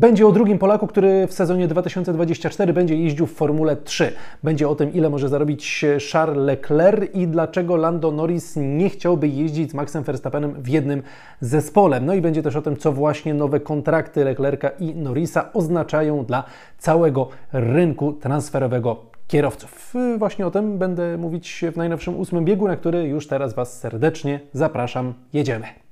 będzie o drugim Polaku, który w sezonie 2024 będzie jeździł w Formule 3. Będzie o tym, ile może zarobić Charles Leclerc i dlaczego Lando Norris nie chciałby jeździć z Maxem Verstappenem w jednym zespole. No i będzie też o tym, co właśnie nowe kontrakty Leclerca i Norrisa oznaczają dla całego rynku transferowego kierowców. Właśnie o tym będę mówić w najnowszym ósmym biegu, na który już teraz Was serdecznie zapraszam. Jedziemy.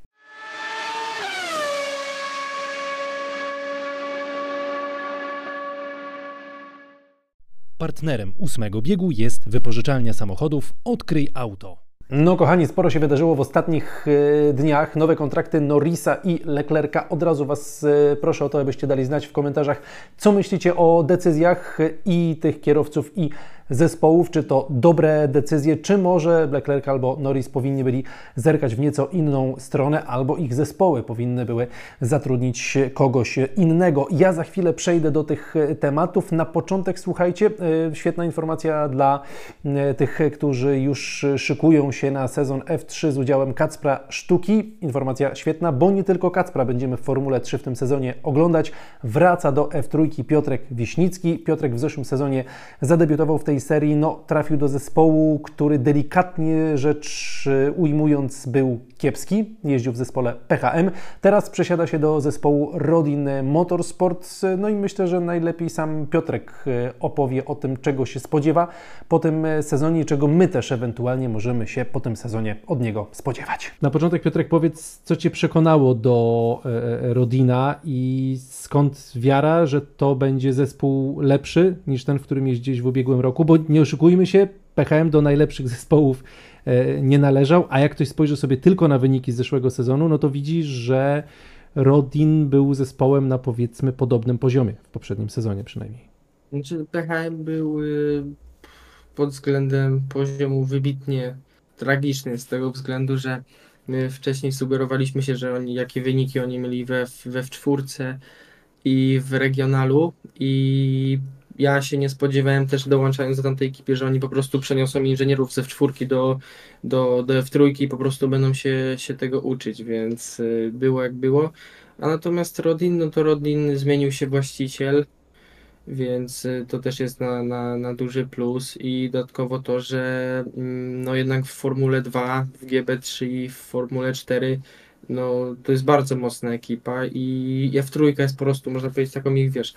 Partnerem ósmego biegu jest wypożyczalnia samochodów Odkryj Auto. No kochani, sporo się wydarzyło w ostatnich e, dniach. Nowe kontrakty Norrisa i Leclerca. Od razu Was e, proszę o to, abyście dali znać w komentarzach, co myślicie o decyzjach i tych kierowców i zespołów, czy to dobre decyzje, czy może Leclerc albo Norris powinni byli zerkać w nieco inną stronę, albo ich zespoły powinny były zatrudnić kogoś innego. Ja za chwilę przejdę do tych tematów. Na początek słuchajcie, e, świetna informacja dla e, tych, którzy już szykują się na sezon F3 z udziałem Kacpra Sztuki. Informacja świetna, bo nie tylko Kacpra będziemy w Formule 3 w tym sezonie oglądać. Wraca do F3 Piotrek Wiśnicki. Piotrek w zeszłym sezonie zadebiutował w tej serii no, trafił do zespołu, który delikatnie rzecz y, ujmując był kiepski. Jeździł w zespole PHM. Teraz przesiada się do zespołu Rodin Motorsport. No i myślę, że najlepiej sam Piotrek y, opowie o tym, czego się spodziewa po tym sezonie, czego my też ewentualnie możemy się po tym sezonie od niego spodziewać. Na początek Piotrek powiedz, co Cię przekonało do e, e, Rodina i skąd wiara, że to będzie zespół lepszy niż ten, w którym jeździłeś w ubiegłym roku, bo nie oszukujmy się, PHM do najlepszych zespołów e, nie należał, a jak ktoś spojrzy sobie tylko na wyniki z zeszłego sezonu, no to widzi, że Rodin był zespołem na powiedzmy podobnym poziomie w poprzednim sezonie przynajmniej. Znaczy PHM był y, pod względem poziomu wybitnie tragiczny z tego względu, że my wcześniej sugerowaliśmy się, że oni, jakie wyniki oni mieli we, we w czwórce i w regionalu i ja się nie spodziewałem też dołączając do tamtej ekipy, że oni po prostu przeniosą inżynierów ze w czwórki do, do, do F3 i po prostu będą się, się tego uczyć, więc y, było jak było. A natomiast Rodin, no to Rodin zmienił się właściciel, więc y, to też jest na, na, na duży plus i dodatkowo to, że mm, no jednak w Formule 2, w GB3 i w Formule 4 no to jest bardzo mocna ekipa i F3 jest po prostu, można powiedzieć, taką ich, wiesz,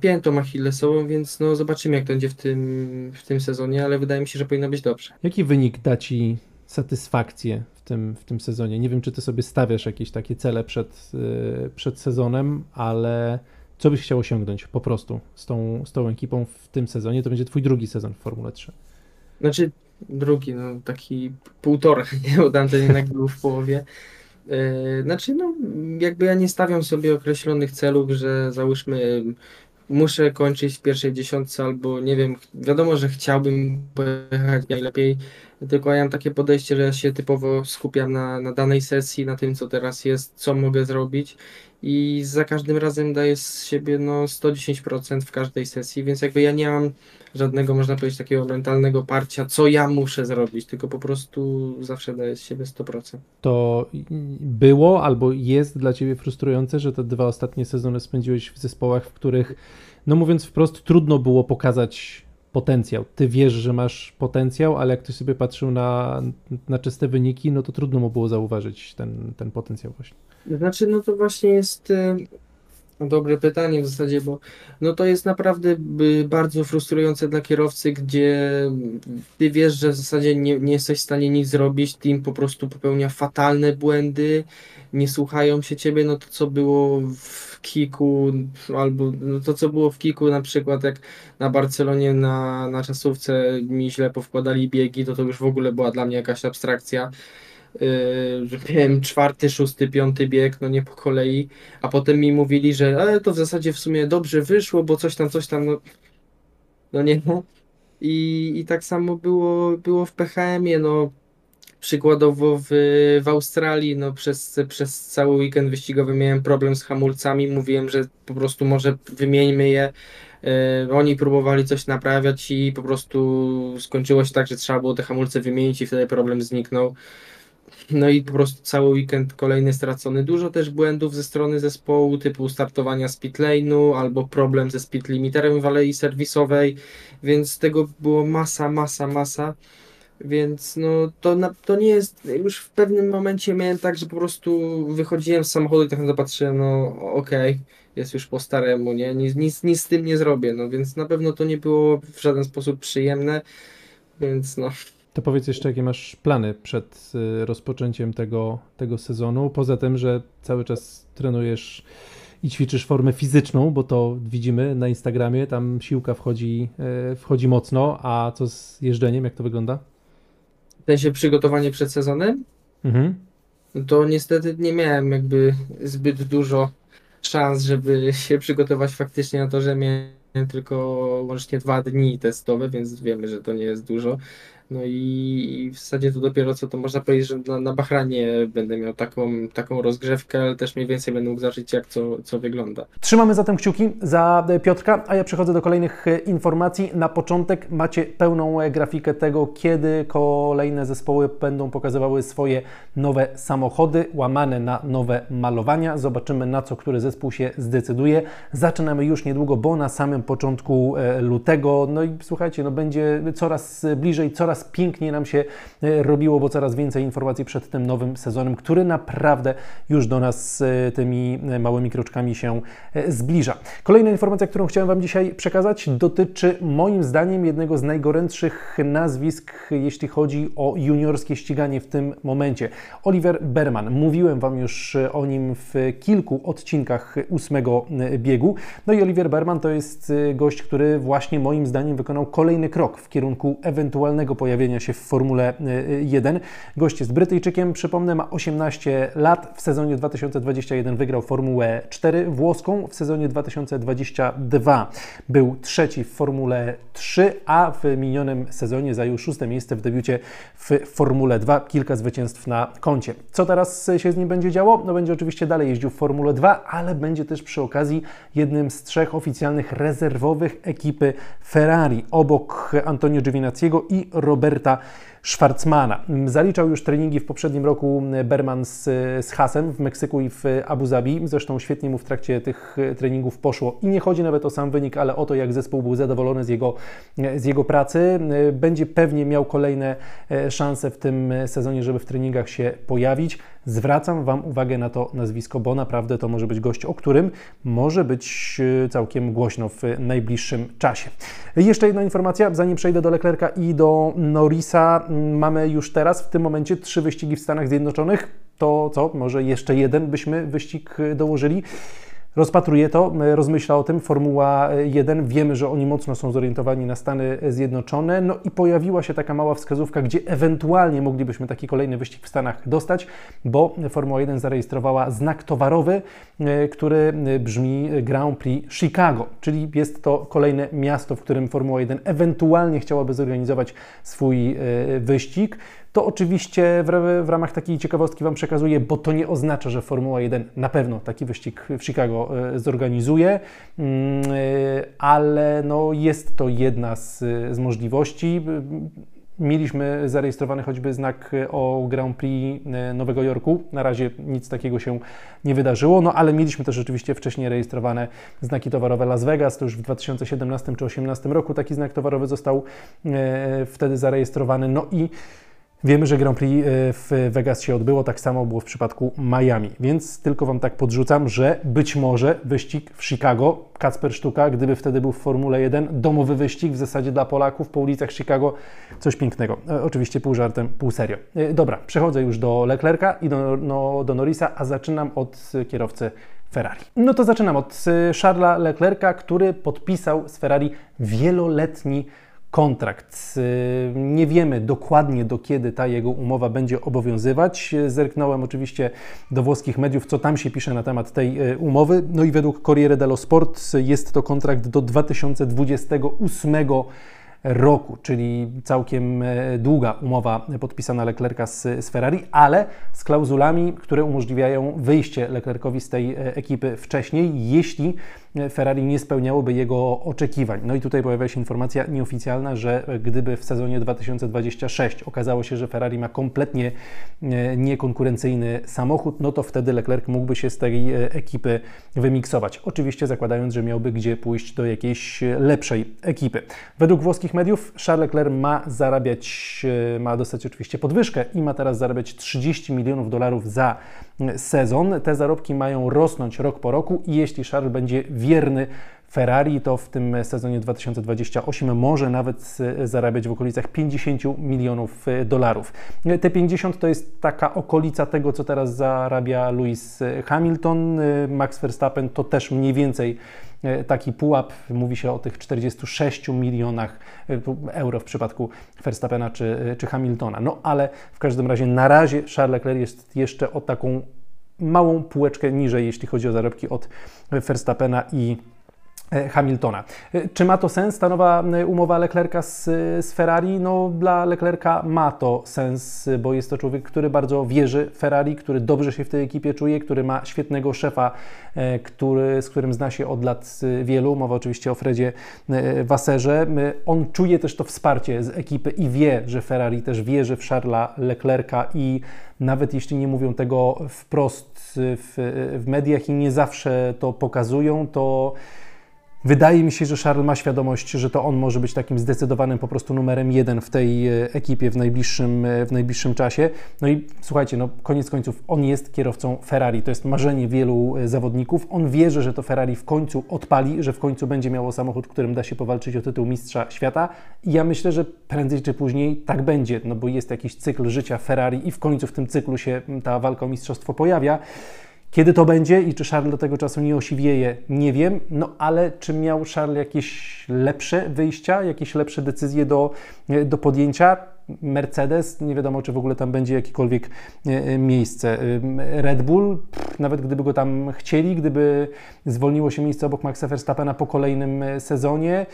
piętą achillesową, więc no zobaczymy jak to będzie w tym, w tym sezonie, ale wydaje mi się, że powinno być dobrze. Jaki wynik da Ci satysfakcję w tym, w tym sezonie? Nie wiem, czy Ty sobie stawiasz jakieś takie cele przed, y, przed sezonem, ale co byś chciał osiągnąć po prostu z tą, z tą ekipą w tym sezonie? To będzie twój drugi sezon w Formule 3. Znaczy drugi, no taki półtora, nie? bo tamten jednak był w połowie. Yy, znaczy, no, jakby ja nie stawiam sobie określonych celów, że załóżmy muszę kończyć w pierwszej dziesiątce albo nie wiem, wiadomo, że chciałbym pojechać najlepiej, tylko ja mam takie podejście, że ja się typowo skupiam na, na danej sesji, na tym, co teraz jest, co mogę zrobić i za każdym razem daję z siebie no 110% w każdej sesji, więc jakby ja nie mam żadnego, można powiedzieć, takiego mentalnego parcia, co ja muszę zrobić, tylko po prostu zawsze daję z siebie 100%. To było albo jest dla Ciebie frustrujące, że te dwa ostatnie sezony spędziłeś w zespołach, w których, no mówiąc wprost, trudno było pokazać potencjał. Ty wiesz, że masz potencjał, ale jak ktoś sobie patrzył na, na czyste wyniki, no to trudno mu było zauważyć ten, ten potencjał właśnie. Znaczy, no to właśnie jest y, dobre pytanie w zasadzie, bo no to jest naprawdę y, bardzo frustrujące dla kierowcy, gdzie ty wiesz, że w zasadzie nie, nie jesteś w stanie nic zrobić, team po prostu popełnia fatalne błędy, nie słuchają się ciebie, no to co było w Kiku, albo no to co było w Kiku na przykład jak na Barcelonie na, na czasówce mi źle powkładali biegi, to to już w ogóle była dla mnie jakaś abstrakcja. Yy, wiem, czwarty, szósty, piąty bieg, no nie po kolei, a potem mi mówili, że ale to w zasadzie w sumie dobrze wyszło, bo coś tam, coś tam, no, no nie. I, I tak samo było, było w PHM-ie, no przykładowo w, w Australii, no przez, przez cały weekend wyścigowy miałem problem z hamulcami, mówiłem, że po prostu może wymieńmy je, yy, oni próbowali coś naprawiać i po prostu skończyło się tak, że trzeba było te hamulce wymienić i wtedy problem zniknął. No i po prostu cały weekend kolejny stracony. Dużo też błędów ze strony zespołu, typu startowania z albo problem ze speed limiterem w alei serwisowej, więc tego było masa, masa, masa. Więc no to, na, to nie jest, już w pewnym momencie miałem tak, że po prostu wychodziłem z samochodu i tak naprawdę patrzyłem, no okej, okay, jest już po staremu, nie, nic, nic, nic z tym nie zrobię, no więc na pewno to nie było w żaden sposób przyjemne, więc no. To powiedz jeszcze, jakie masz plany przed y, rozpoczęciem tego, tego sezonu, poza tym, że cały czas trenujesz i ćwiczysz formę fizyczną, bo to widzimy na Instagramie, tam siłka wchodzi, y, wchodzi mocno, a co z jeżdżeniem, jak to wygląda? W sensie przygotowanie przed sezonem, Mhm. to niestety nie miałem jakby zbyt dużo szans, żeby się przygotować faktycznie na to, że miałem tylko łącznie dwa dni testowe, więc wiemy, że to nie jest dużo. No i w zasadzie to dopiero co to można powiedzieć, że na, na Bahranie będę miał taką, taką rozgrzewkę, ale też mniej więcej będę mógł zobaczyć, jak co, co wygląda. Trzymamy zatem kciuki za Piotrka, a ja przechodzę do kolejnych e, informacji. Na początek macie pełną e, grafikę tego, kiedy kolejne zespoły będą pokazywały swoje nowe samochody, łamane na nowe malowania. Zobaczymy, na co który zespół się zdecyduje. Zaczynamy już niedługo, bo na samym początku e, lutego. No i słuchajcie, no będzie coraz bliżej, coraz coraz piękniej nam się e, robiło, bo coraz więcej informacji przed tym nowym sezonem, który naprawdę już do nas e, tymi e, małymi kroczkami się zbliża. Kolejna informacja, którą chciałem Wam dzisiaj przekazać, dotyczy moim zdaniem jednego z najgorętszych nazwisk, jeśli chodzi o juniorskie ściganie w tym momencie. Oliver Berman. Mówiłem Wam już o nim w kilku odcinkach ósmego biegu. No i Oliver Berman to jest gość, który właśnie moim zdaniem wykonał kolejny krok w kierunku ewentualnego pojawienia się w Formule 1. E, Gość jest Brytyjczykiem, przypomnę, ma 18 lat. W sezonie 2021 wygrał Formułę 4 włoską, w sezonie 2022 był trzeci w Formule 3, a w minionym sezonie zajął szóste miejsce w debiucie w Formule 2. Kilka zwycięstw na koncie. Co teraz się z nim będzie działo? No będzie oczywiście dalej jeździł w Formule 2, ale będzie też przy okazji jednym z trzech oficjalnych rezerwowych ekipy Ferrari obok Antonio Giovinazziego i Roberta Schwarzmana. Zaliczał już treningi w poprzednim roku Berman z, z Hasem w Meksyku i w Abu Zabi. Zresztą świetnie mu w trakcie tych treningów poszło i nie chodzi nawet o sam wynik, ale o to, jak zespół był zadowolony z jego, z jego pracy. Będzie pewnie miał kolejne e, szanse w tym sezonie, żeby w treningach się pojawić. Zwracam Wam uwagę na to nazwisko, bo naprawdę to może być gość, o którym może być e, całkiem głośno w najbliższym czasie. Jeszcze jedna informacja, zanim przejdę do Leclerca i do Norrisa. Mamy już teraz, w tym momencie, trzy wyścigi w Stanach Zjednoczonych. To co? Może jeszcze jeden byśmy wyścig dołożyli? Rozpatruje to, rozmyśla o tym. Formuła 1, wiemy, że oni mocno są zorientowani na Stany Zjednoczone, no i pojawiła się taka mała wskazówka, gdzie ewentualnie moglibyśmy taki kolejny wyścig w Stanach dostać, bo Formuła 1 zarejestrowała znak towarowy, e, który brzmi Grand Prix Chicago, czyli jest to kolejne miasto, w którym Formuła 1 ewentualnie chciałaby zorganizować swój e, wyścig. To oczywiście w, w, ramach takiej ciekawostki Wam przekazuję, bo to nie oznacza, że Formuła 1 na pewno taki wyścig w Chicago e, zorganizuje, mm, e, ale no jest to jedna z, z możliwości. Mieliśmy zarejestrowany choćby znak o Grand Prix e, Nowego Jorku. Na razie nic takiego się nie wydarzyło, no ale mieliśmy też rzeczywiście wcześniej rejestrowane znaki towarowe Las Vegas. To już w 2017 czy 2018 roku taki znak towarowy został wtedy zarejestrowany. No i Wiemy, że Grand Prix e, w Vegas się odbyło, tak samo było w przypadku Miami, więc tylko Wam tak podrzucam, że być może wyścig w Chicago, Kacper Sztuka, gdyby wtedy był w Formule 1, domowy wyścig w zasadzie dla Polaków po ulicach Chicago, coś pięknego. E, oczywiście pół żartem, pół serio. E, dobra, przechodzę już do Leclerca i do, no, do Norrisa, a zaczynam od kierowcy Ferrari. No to zaczynam od Charlesa Leclerca, który podpisał z Ferrari wieloletni kontrakt. Nie wiemy dokładnie do kiedy ta jego umowa będzie obowiązywać. Zerknąłem oczywiście do włoskich mediów, co tam się pisze na temat tej e, umowy. No i według Corriere dello Sport jest to kontrakt do 2028 roku, czyli całkiem długa umowa podpisana Leclerca z, z Ferrari, ale z klauzulami, które umożliwiają wyjście Leclercowi z tej e, ekipy wcześniej, jeśli Ferrari nie spełniałoby jego oczekiwań. No i tutaj pojawia się informacja nieoficjalna, że gdyby w sezonie 2026 okazało się, że Ferrari ma kompletnie e, niekonkurencyjny samochód, no to wtedy Leclerc mógłby się z tej e, ekipy wymiksować. Oczywiście zakładając, że miałby gdzie pójść do jakiejś lepszej ekipy. Według włoskich mediów Charles Leclerc ma zarabiać, e, ma dostać oczywiście podwyżkę i ma teraz zarabiać 30 milionów dolarów za sezon. Te zarobki mają rosnąć rok po roku i jeśli Charles będzie wierny Ferrari, to w tym sezonie 2028 może nawet zarabiać w okolicach 50 milionów e, dolarów. Te 50 to jest taka okolica tego, co teraz zarabia Lewis Hamilton. E, Max Verstappen to też mniej więcej taki pułap. Mówi się o tych 46 milionach euro w przypadku Verstappena czy, czy Hamiltona. No ale w każdym razie na razie Charles Leclerc jest jeszcze o taką małą półeczkę niżej, jeśli chodzi o zarobki od Verstappena i E, Hamiltona. E, czy ma to sens, ta nowa e, umowa Leclerca z, z, Ferrari? No, dla Leclerca ma to sens, bo jest to człowiek, który bardzo wierzy w Ferrari, który dobrze się w tej ekipie czuje, który ma świetnego szefa, który, z którym zna się od lat wielu. Mowa oczywiście o Fredzie Wasserze. On czuje też to wsparcie z ekipy i wie, że Ferrari też wierzy w Charlesa Leclerca i nawet jeśli nie mówią tego wprost w, w mediach i nie zawsze to pokazują, to Wydaje mi się, że Charles ma świadomość, że to on może być takim zdecydowanym po prostu numerem jeden w tej e, ekipie w najbliższym, e, w najbliższym czasie. No i słuchajcie, no koniec końców, on jest kierowcą Ferrari. To jest marzenie wielu e, zawodników. On wierzy, że to Ferrari w końcu odpali, że w końcu będzie miało samochód, którym da się powalczyć o tytuł mistrza świata. I ja myślę, że prędzej czy później tak będzie, no bo jest jakiś cykl życia Ferrari i w końcu w tym cyklu się ta walka o mistrzostwo pojawia. Kiedy to będzie i czy Charles do tego czasu nie osiwieje, nie wiem, no ale czy miał Charles jakieś lepsze wyjścia, jakieś lepsze decyzje do, do podjęcia? Mercedes, nie wiadomo, czy w ogóle tam będzie jakiekolwiek e, e, miejsce. Red Bull, nawet gdyby go tam chcieli, gdyby zwolniło się miejsce obok Maxa Verstappena po kolejnym e, sezonie,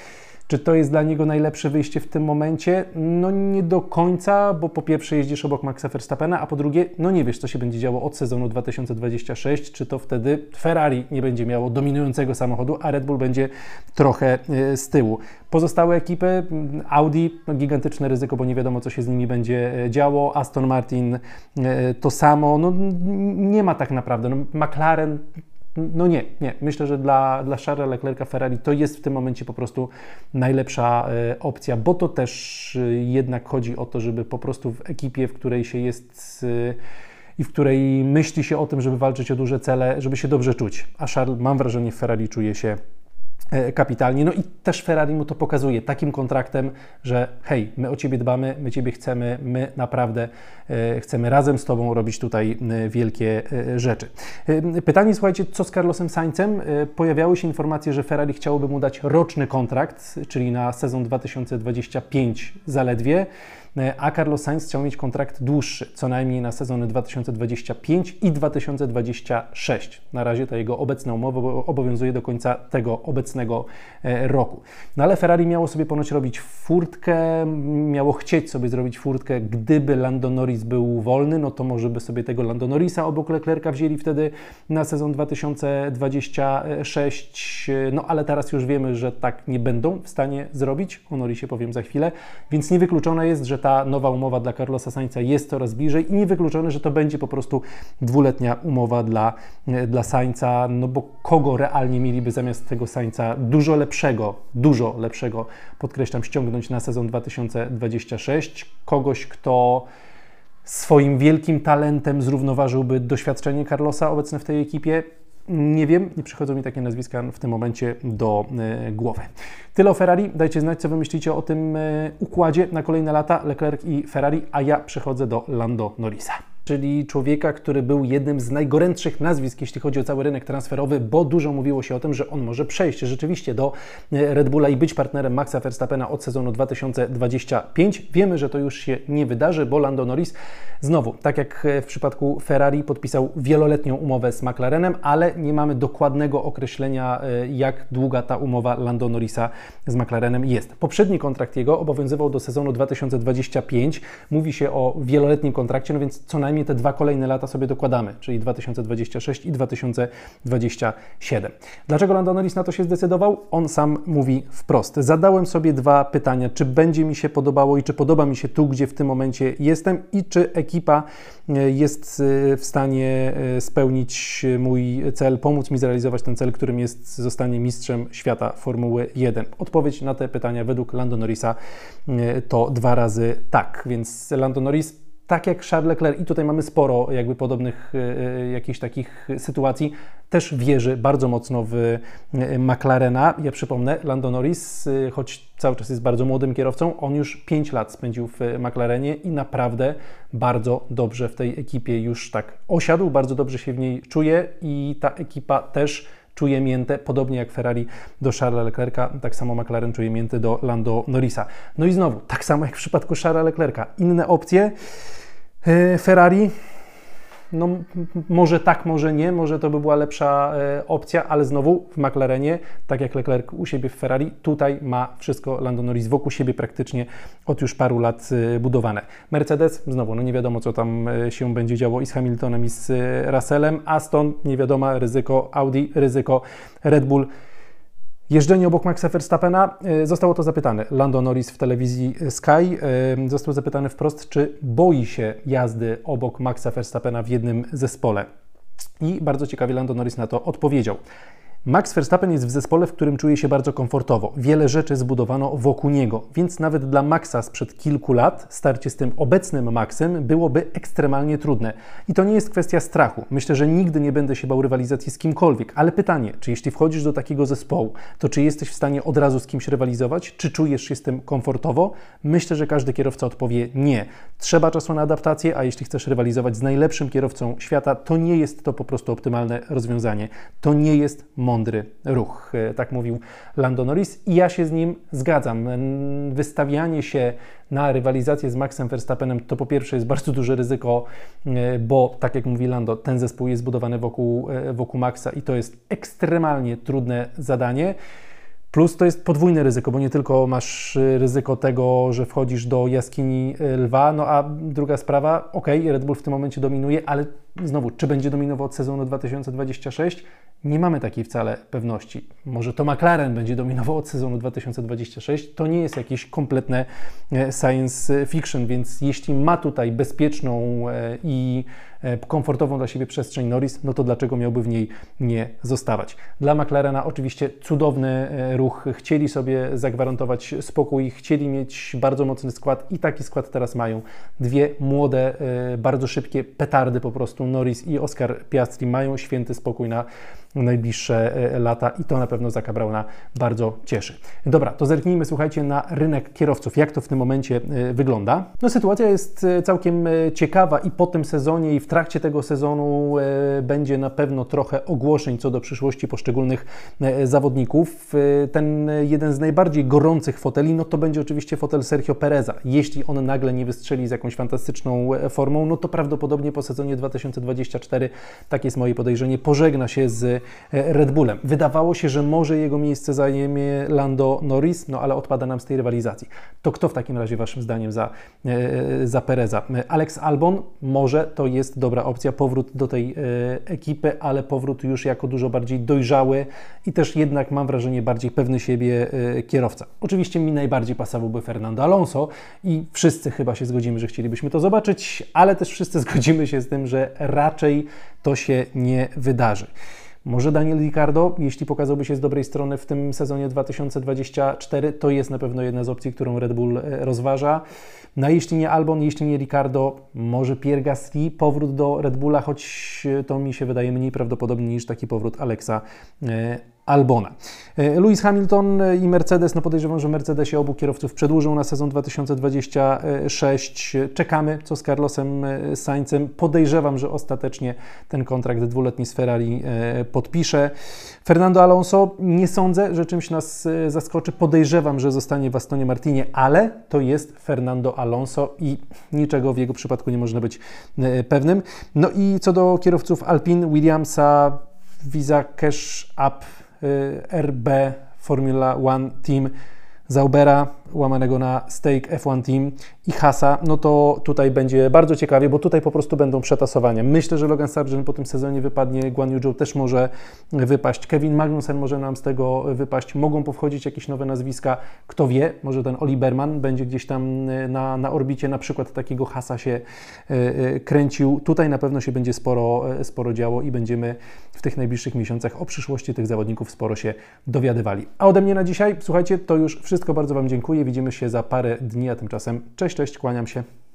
czy to jest dla niego najlepsze wyjście w tym momencie? No nie do końca, bo po pierwsze jeździsz obok Maxa Verstappena, a po drugie, no nie wiesz, co się będzie działo od sezonu 2026, czy to wtedy Ferrari nie będzie miało dominującego samochodu, a Red Bull będzie trochę e, z tyłu. Pozostałe ekipy, mm, Audi, no gigantyczne ryzyko, bo nie wiadomo, co się z nimi będzie e, działo, Aston Martin e, to samo, no nie ma tak naprawdę, no, McLaren no nie, nie. Myślę, że dla, dla Charlesa Leclerca Ferrari to jest w tym momencie po prostu najlepsza e, opcja, bo to też e, jednak chodzi o to, żeby po prostu w ekipie, w której się jest e, i w której myśli się o tym, żeby walczyć o duże cele, żeby się dobrze czuć. A Charles, mam wrażenie, w Ferrari czuje się kapitalnie. No i też Ferrari mu to pokazuje takim kontraktem, że hej, my o Ciebie dbamy, my Ciebie chcemy, my naprawdę e, chcemy razem z Tobą robić tutaj e, wielkie rzeczy. Pytanie, słuchajcie, co z Carlosem Saincem? Pojawiały się informacje, że Ferrari chciałoby mu dać roczny kontrakt, czyli na sezon 2025 zaledwie. E, a Carlos Sainz chciał mieć kontrakt dłuższy, co najmniej na sezony 2025 i 2026. Na razie ta jego obecna umowa obowiązuje do końca tego obecnego e, roku. No ale Ferrari miało sobie ponoć robić furtkę, miało chcieć sobie zrobić furtkę, gdyby Lando Norris był wolny, no to może by sobie tego Lando Norrisa obok Leclerca wzięli wtedy na sezon 2026, no ale teraz już wiemy, że tak nie będą w stanie zrobić, o Norrisie powiem za chwilę, więc niewykluczone jest, że ta nowa umowa dla Carlosa Sainza jest coraz bliżej i niewykluczone, że to będzie po prostu dwuletnia umowa dla, e, dla Sainza, no bo kogo realnie mieliby zamiast tego Sainza dużo lepszego, dużo lepszego, podkreślam, ściągnąć na sezon 2026? Kogoś, kto swoim wielkim talentem zrównoważyłby doświadczenie Carlosa obecne w tej ekipie? Nie wiem, nie przychodzą mi takie nazwiska w tym momencie do e, głowy. Tyle o Ferrari. Dajcie znać, co wy myślicie o tym e, układzie na kolejne lata Leclerc i Ferrari, a ja przechodzę do Lando Norrisa. Czyli człowieka, który był jednym z najgorętszych nazwisk, jeśli chodzi o cały rynek transferowy, bo dużo mówiło się o tym, że on może przejść rzeczywiście do e, Red Bulla i być partnerem Maxa Verstappena od sezonu 2025. Wiemy, że to już się nie wydarzy, bo Lando Norris znowu, tak jak w przypadku Ferrari, podpisał wieloletnią umowę z McLarenem, ale nie mamy dokładnego określenia, e, jak długa ta umowa Lando Norrisa z McLarenem jest. Poprzedni kontrakt jego obowiązywał do sezonu 2025. Mówi się o wieloletnim kontrakcie, no więc co najmniej te dwa kolejne lata sobie dokładamy, czyli 2026 i 2027. Dlaczego Lando Norris na to się zdecydował? On sam mówi wprost. Zadałem sobie dwa pytania, czy będzie mi się podobało i czy podoba mi się tu, gdzie w tym momencie jestem i czy ekipa e, jest e, w stanie e, spełnić mój cel, pomóc mi zrealizować ten cel, którym jest zostanie mistrzem świata Formuły 1. Odpowiedź na te pytania według Lando Norrisa to dwa razy tak, więc Lando Norris tak jak Charles Leclerc, i tutaj mamy sporo jakby podobnych y, jakichś takich sytuacji, też wierzy bardzo mocno w y, McLarena. Ja przypomnę, Lando Norris, choć cały czas jest bardzo młodym kierowcą, on już 5 lat spędził w McLarenie i naprawdę bardzo dobrze w tej ekipie już tak osiadł, bardzo dobrze się w niej czuje i ta ekipa też czuje miętę, podobnie jak Ferrari do Charlesa Leclerca, tak samo McLaren czuje miętę do Lando Norrisa. No i znowu, tak samo jak w przypadku Charlesa Leclerca, inne opcje. E, Ferrari? No, może tak, może nie, może to by była lepsza e, opcja, ale znowu w McLarenie, tak jak Leclerc u siebie w Ferrari, tutaj ma wszystko Lando Norris wokół siebie praktycznie od już paru lat e, budowane. Mercedes, znowu, no nie wiadomo, co tam się będzie działo i z Hamiltonem, i z Russellem. Aston, nie wiadomo, ryzyko. Audi, ryzyko. Red Bull. Jeżdżenie obok Maxa Verstappena, e, zostało to zapytane. Lando Norris w telewizji Sky e, został zapytany wprost, czy boi się jazdy obok Maxa Verstappena w jednym zespole. I bardzo ciekawie Lando Norris na to odpowiedział. Max Verstappen jest w zespole, w którym czuje się bardzo komfortowo. Wiele rzeczy zbudowano wokół niego, więc nawet dla Maxa sprzed kilku lat starcie z tym obecnym Maxem byłoby ekstremalnie trudne. I to nie jest kwestia strachu. Myślę, że nigdy nie będę się bał rywalizacji z kimkolwiek, ale pytanie, czy jeśli wchodzisz do takiego zespołu, to czy jesteś w stanie od razu z kimś rywalizować? Czy czujesz się z tym komfortowo? Myślę, że każdy kierowca odpowie nie. Trzeba czasu na adaptację, a jeśli chcesz rywalizować z najlepszym kierowcą świata, to nie jest to po prostu optymalne rozwiązanie. To nie jest mądry ruch. E, tak mówił Lando Norris i ja się z nim zgadzam. Wystawianie się na rywalizację z Maxem Verstappenem to po pierwsze jest bardzo duże ryzyko, e, bo tak jak mówi Lando, ten zespół jest zbudowany wokół, e, wokół Maxa i to jest ekstremalnie trudne zadanie. Plus to jest podwójne ryzyko, bo nie tylko masz ryzyko tego, że wchodzisz do jaskini lwa, no a druga sprawa, ok, Red Bull w tym momencie dominuje, ale znowu, czy będzie dominował od sezonu 2026? Nie mamy takiej wcale pewności. Może to McLaren będzie dominował od sezonu 2026. To nie jest jakieś kompletne science fiction, więc jeśli ma tutaj bezpieczną e, i komfortową dla siebie przestrzeń Norris, no to dlaczego miałby w niej nie zostawać? Dla McLarena oczywiście cudowny ruch. Chcieli sobie zagwarantować spokój, chcieli mieć bardzo mocny skład i taki skład teraz mają. Dwie młode, bardzo szybkie petardy po prostu. Norris i Oscar Piastri mają święty spokój na najbliższe e, lata i to na pewno Zaka Brauna bardzo cieszy. Dobra, to zerknijmy, słuchajcie, na rynek kierowców. Jak to w tym momencie e, wygląda? No sytuacja jest e, całkiem ciekawa i po tym sezonie i w trakcie tego sezonu będzie na pewno trochę ogłoszeń co do przyszłości poszczególnych zawodników. Ten jeden z najbardziej gorących foteli, no to będzie oczywiście fotel Sergio Pereza. Jeśli on nagle nie wystrzeli z jakąś fantastyczną formą, no to prawdopodobnie po sezonie 2024, tak jest moje podejrzenie, pożegna się z E, Red Bullem. Wydawało się, że może jego miejsce zajmie Lando Norris, no ale odpada nam z tej rywalizacji. To kto w takim razie Waszym zdaniem za, e, za Pereza? Alex Albon może to jest dobra opcja, powrót do tej e, ekipy, ale powrót już jako dużo bardziej dojrzały i też jednak mam wrażenie bardziej pewny siebie kierowca. Oczywiście mi najbardziej pasowałby Fernando Alonso i wszyscy chyba się zgodzimy, że chcielibyśmy to zobaczyć, ale też wszyscy zgodzimy się z tym, że raczej to się nie wydarzy. Może Daniel Ricardo, jeśli pokazałby się z dobrej strony w tym sezonie 2024, to jest na pewno jedna z opcji, którą Red Bull e, rozważa. No jeśli nie Albon, jeśli nie Ricardo, może Pierre Gasly, powrót do Red Bulla, choć e, to mi się wydaje mniej prawdopodobny niż taki powrót Alexa e, Albona. E, Lewis Hamilton i Mercedes, no podejrzewam, że Mercedesie obu kierowców przedłużą na sezon 2026. Czekamy, co z Carlosem e, Saincem. Podejrzewam, że ostatecznie ten kontrakt dwuletni z Ferrari e, podpisze. Fernando Alonso, nie sądzę, że czymś nas zaskoczy. Podejrzewam, że zostanie w Astonie Martinie, ale to jest Fernando Alonso i niczego w jego przypadku nie można być pewnym. No i co do kierowców Alpine, Williamsa, Visa Cash App RB Formula One Team Zaubera, łamanego na Stake F1 Team i Hasa, no to tutaj będzie bardzo ciekawie, bo tutaj po prostu będą przetasowania. Myślę, że Logan Sargent po tym sezonie wypadnie, Guan Yu też może wypaść, Kevin Magnussen może nam z tego wypaść, mogą powchodzić jakieś nowe nazwiska, kto wie, może ten Oli Berman będzie gdzieś tam y, na, na orbicie na przykład takiego Hasa się y, kręcił. Tutaj na pewno się będzie sporo, sporo działo i będziemy w tych najbliższych miesiącach o przyszłości tych zawodników sporo się dowiadywali. A ode mnie na dzisiaj, słuchajcie, to już wszystko bardzo Wam dziękuję. Widzimy się za parę dni, a tymczasem cześć, kłaniam się.